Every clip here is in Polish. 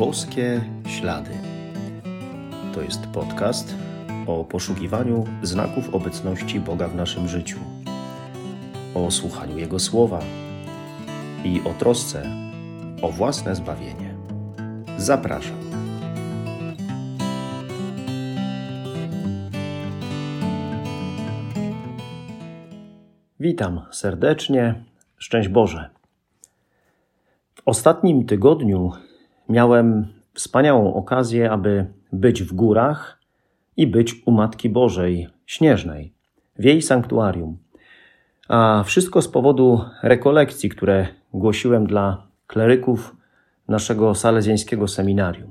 Boskie Ślady. To jest podcast o poszukiwaniu znaków obecności Boga w naszym życiu, o słuchaniu Jego słowa i o trosce o własne zbawienie. Zapraszam. Witam serdecznie. Szczęść Boże. W ostatnim tygodniu miałem wspaniałą okazję, aby być w górach i być u Matki Bożej Śnieżnej, w jej sanktuarium. A wszystko z powodu rekolekcji, które głosiłem dla kleryków naszego salezjańskiego seminarium.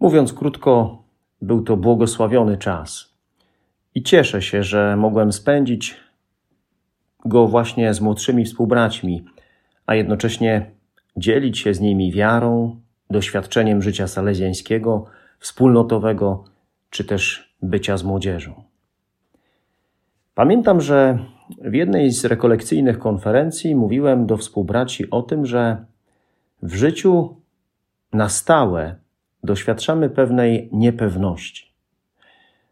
Mówiąc krótko, był to błogosławiony czas. I cieszę się, że mogłem spędzić go właśnie z młodszymi współbraćmi, a jednocześnie dzielić się z nimi wiarą, doświadczeniem życia salezjańskiego, wspólnotowego, czy też bycia z młodzieżą. Pamiętam, że w jednej z rekolekcyjnych konferencji mówiłem do współbraci o tym, że w życiu na stałe doświadczamy pewnej niepewności.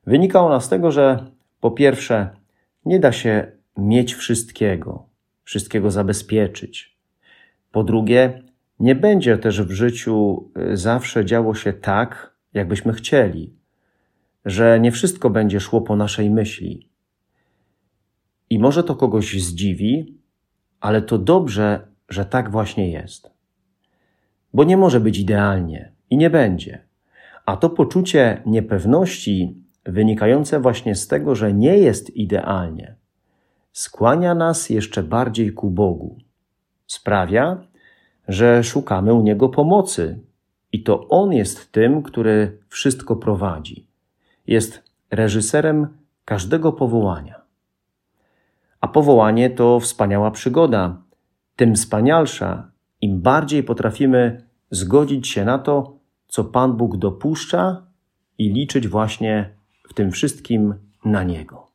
Wynika ona z tego, że po pierwsze, nie da się mieć wszystkiego, wszystkiego zabezpieczyć. Po drugie, nie będzie też w życiu y, zawsze działo się tak, jakbyśmy chcieli, że nie wszystko będzie szło po naszej myśli. I może to kogoś zdziwi, ale to dobrze, że tak właśnie jest. Bo nie może być idealnie i nie będzie. A to poczucie niepewności wynikające właśnie z tego, że nie jest idealnie, skłania nas jeszcze bardziej ku Bogu. Sprawia, że szukamy u Niego pomocy i to On jest tym, który wszystko prowadzi. Jest reżyserem każdego powołania. A powołanie to wspaniała przygoda, tym wspanialsza, im bardziej potrafimy zgodzić się na to, co Pan Bóg dopuszcza i liczyć właśnie w tym wszystkim na Niego.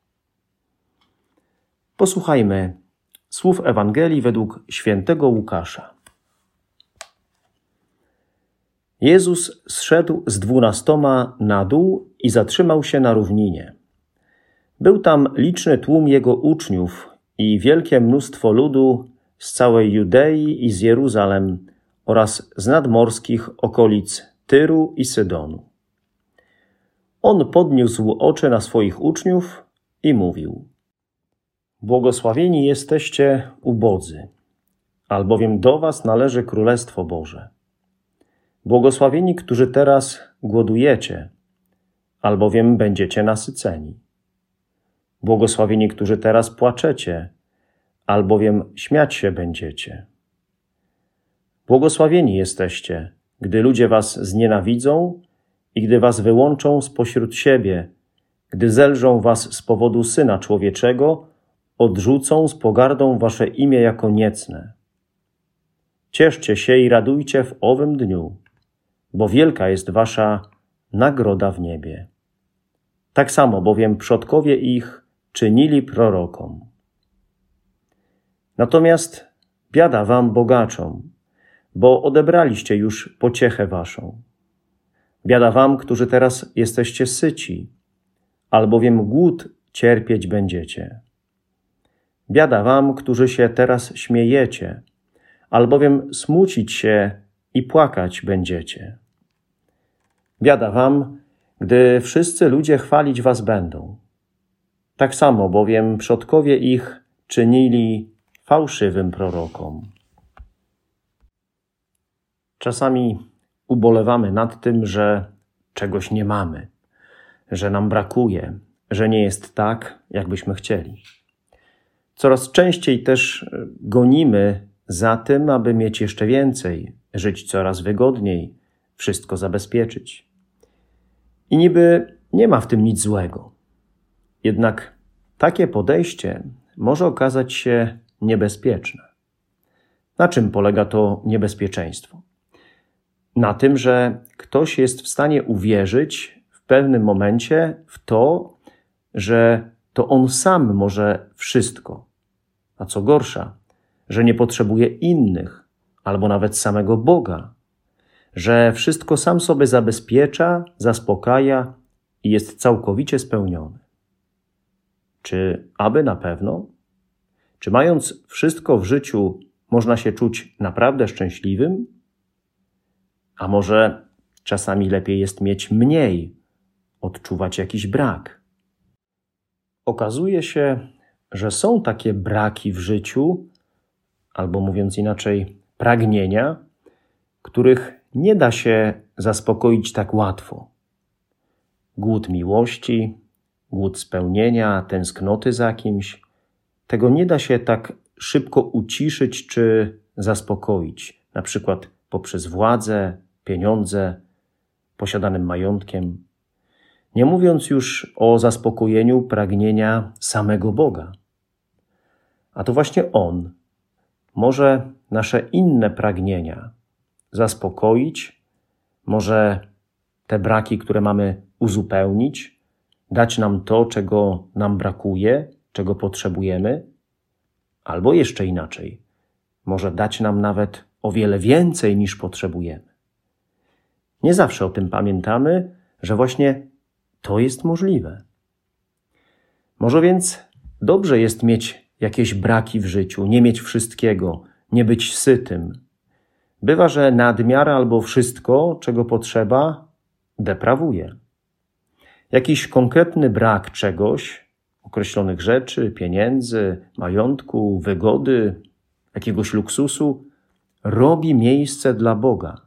Posłuchajmy słów Ewangelii według świętego Łukasza. Jezus zszedł z dwunastoma na dół i zatrzymał się na równinie. Był tam liczny tłum jego uczniów i wielkie mnóstwo ludu z całej Judei i z Jeruzalem oraz z nadmorskich okolic Tyru i Sydonu. On podniósł oczy na swoich uczniów i mówił: Błogosławieni jesteście ubodzy, albowiem do was należy Królestwo Boże. Błogosławieni, którzy teraz głodujecie, albowiem będziecie nasyceni. Błogosławieni, którzy teraz płaczecie, albowiem śmiać się będziecie. Błogosławieni jesteście, gdy ludzie was znienawidzą i gdy was wyłączą spośród siebie, gdy zelżą was z powodu Syna Człowieczego, odrzucą z pogardą wasze imię jako niecne. Cieszcie się i radujcie w owym dniu, bo wielka jest wasza nagroda w niebie. Tak samo bowiem przodkowie ich czynili prorokom. Natomiast biada wam bogaczom, bo odebraliście już pociechę waszą. Biada wam, którzy teraz jesteście syci, albowiem głód cierpieć będziecie. Biada wam, którzy się teraz śmiejecie, albowiem smucić się i płakać będziecie. Biada wam, gdy wszyscy ludzie chwalić was będą. Tak samo bowiem przodkowie ich czynili fałszywym prorokom. Czasami ubolewamy nad tym, że czegoś nie mamy, że nam brakuje, że nie jest tak, jakbyśmy chcieli. Coraz częściej też gonimy za tym, aby mieć jeszcze więcej, żyć coraz wygodniej, wszystko zabezpieczyć. I niby nie ma w tym nic złego. Jednak takie podejście może okazać się niebezpieczne. Na czym polega to niebezpieczeństwo? Na tym, że ktoś jest w stanie uwierzyć w pewnym momencie w to, że to on sam może wszystko. A co gorsza, że nie potrzebuje innych albo nawet samego Boga, że wszystko sam sobie zabezpiecza, zaspokaja i jest całkowicie spełniony. Czy aby na pewno? Czy mając wszystko w życiu, można się czuć naprawdę szczęśliwym? A może czasami lepiej jest mieć mniej, odczuwać jakiś brak? Okazuje się, że są takie braki w życiu, albo mówiąc inaczej, pragnienia, których nie da się zaspokoić tak łatwo. Głód miłości, głód spełnienia, tęsknoty za kimś, tego nie da się tak szybko uciszyć czy zaspokoić, na przykład poprzez władzę, pieniądze, posiadanym majątkiem. Nie mówiąc już o zaspokojeniu pragnienia samego Boga. A to właśnie On może nasze inne pragnienia zaspokoić, może te braki, które mamy uzupełnić, dać nam to, czego nam brakuje, czego potrzebujemy, albo jeszcze inaczej, może dać nam nawet o wiele więcej niż potrzebujemy. Nie zawsze o tym pamiętamy, że właśnie to jest możliwe. Może więc dobrze jest mieć jakieś braki w życiu, nie mieć wszystkiego, nie być sytym. Bywa, że nadmiar albo wszystko, czego potrzeba, deprawuje. Jakiś konkretny brak czegoś, określonych rzeczy, pieniędzy, majątku, wygody, jakiegoś luksusu, robi miejsce dla Boga.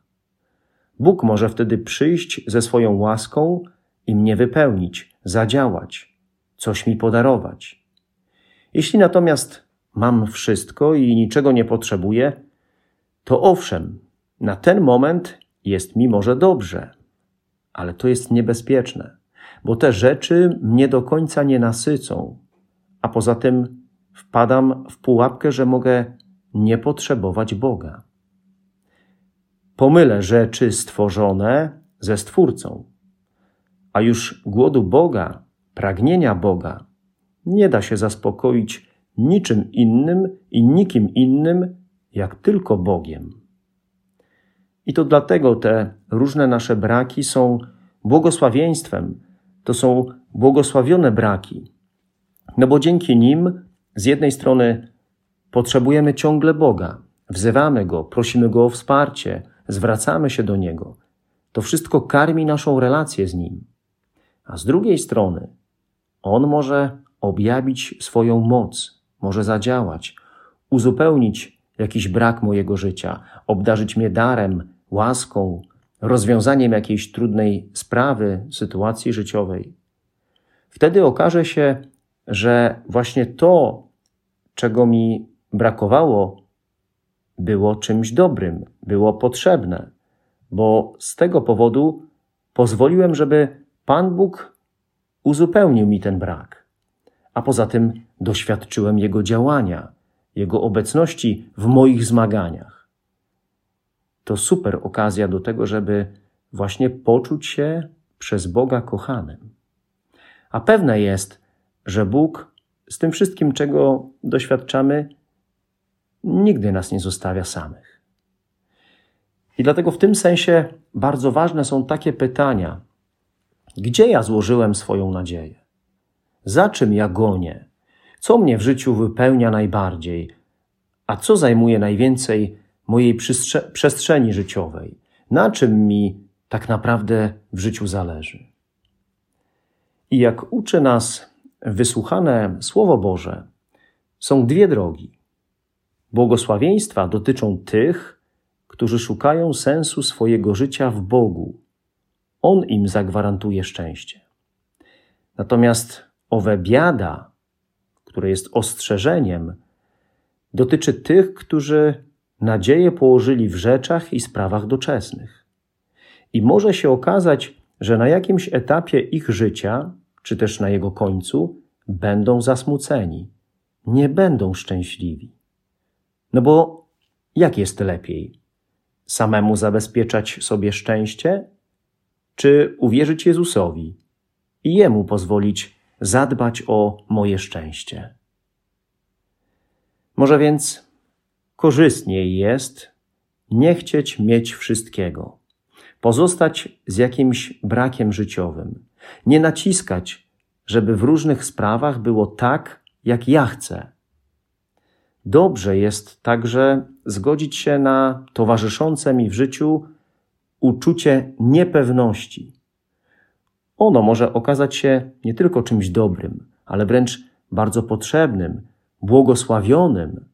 Bóg może wtedy przyjść ze swoją łaską i mnie wypełnić, zadziałać, coś mi podarować. Jeśli natomiast mam wszystko i niczego nie potrzebuję, to owszem, na ten moment jest mi może dobrze, ale to jest niebezpieczne, bo te rzeczy mnie do końca nie nasycą, a poza tym wpadam w pułapkę, że mogę nie potrzebować Boga. Pomylę rzeczy stworzone ze Stwórcą, a już głodu Boga, pragnienia Boga nie da się zaspokoić niczym innym i nikim innym, jak tylko Bogiem. I to dlatego te różne nasze braki są błogosławieństwem, to są błogosławione braki. No bo dzięki nim z jednej strony potrzebujemy ciągle Boga, wzywamy Go, prosimy Go o wsparcie, zwracamy się do Niego. To wszystko karmi naszą relację z Nim. A z drugiej strony, On może objawić swoją moc, może zadziałać, uzupełnić jakiś brak mojego życia, obdarzyć mnie darem, łaską, rozwiązaniem jakiejś trudnej sprawy, sytuacji życiowej. Wtedy okaże się, że właśnie to, czego mi brakowało, było czymś dobrym, było potrzebne, bo z tego powodu pozwoliłem, żeby Pan Bóg uzupełnił mi ten brak. A poza tym doświadczyłem Jego działania, Jego obecności w moich zmaganiach. To super okazja do tego, żeby właśnie poczuć się przez Boga kochanym. A pewne jest, że Bóg z tym wszystkim, czego doświadczamy, nigdy nas nie zostawia samych. I dlatego w tym sensie bardzo ważne są takie pytania: gdzie ja złożyłem swoją nadzieję? Za czym ja gonię? Co mnie w życiu wypełnia najbardziej? A co zajmuje najwięcej mojej przestrzeni życiowej? Na czym mi tak naprawdę w życiu zależy? I jak uczy nas wysłuchane Słowo Boże, są dwie drogi. Błogosławieństwa dotyczą tych, którzy szukają sensu swojego życia w Bogu. On im zagwarantuje szczęście. Natomiast owe biada, które jest ostrzeżeniem, dotyczy tych, którzy nadzieję położyli w rzeczach i sprawach doczesnych. I może się okazać, że na jakimś etapie ich życia, czy też na jego końcu, będą zasmuceni, nie będą szczęśliwi. No bo jak jest lepiej? Samemu zabezpieczać sobie szczęście, czy uwierzyć Jezusowi i Jemu pozwolić zadbać o moje szczęście? Może więc korzystniej jest nie chcieć mieć wszystkiego, pozostać z jakimś brakiem życiowym, nie naciskać, żeby w różnych sprawach było tak, jak ja chcę. Dobrze jest także zgodzić się na towarzyszące mi w życiu uczucie niepewności. Ono może okazać się nie tylko czymś dobrym, ale wręcz bardzo potrzebnym, błogosławionym,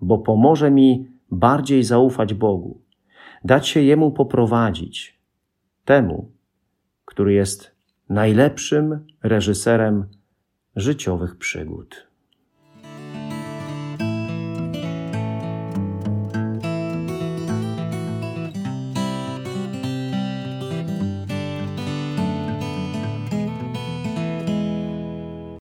bo pomoże mi bardziej zaufać Bogu, dać się Jemu poprowadzić, temu, który jest najlepszym reżyserem życiowych przygód.